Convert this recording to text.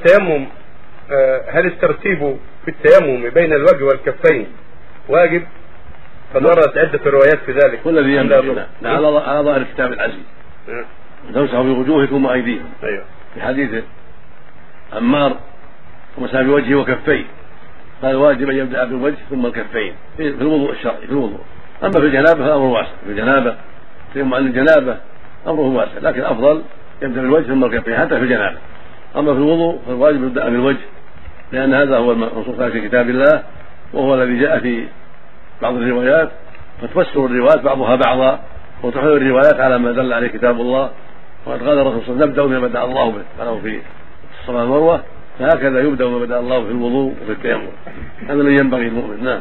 التيمم آه، هل الترتيب في التيمم بين الوجه والكفين واجب؟ قد عدة روايات في ذلك. كل الذي ينبغي. على على ظاهر الكتاب العزيز. نعم. تمسحوا بوجوهكم وأيديكم. أيوه. في حديث عمار ومسح بوجهه وكفيه. قال واجب أن يبدأ بالوجه ثم الكفين. في في الوضوء الشرعي في الوضوء. أما في الجنابة فأمره واسع. في الجنابة ثم عن الجنابة امره واسع. لكن الافضل يبدأ بالوجه ثم الكفين حتى في الجنابة. أما في الوضوء فالواجب يبدا بالوجه لأن هذا هو المنصوص في كتاب الله وهو الذي جاء في بعض الروايات فتفسر الروايات بعضها بعضا وتحمل الروايات على ما دل عليه كتاب الله وقد قال الرسول صلى الله عليه وسلم نبدأ بما بدأ الله به قاله في الصلاه والمروة. فهكذا يبدأ بما بدأ الله في الوضوء وفي التيمم. هذا الذي ينبغي المؤمن نعم.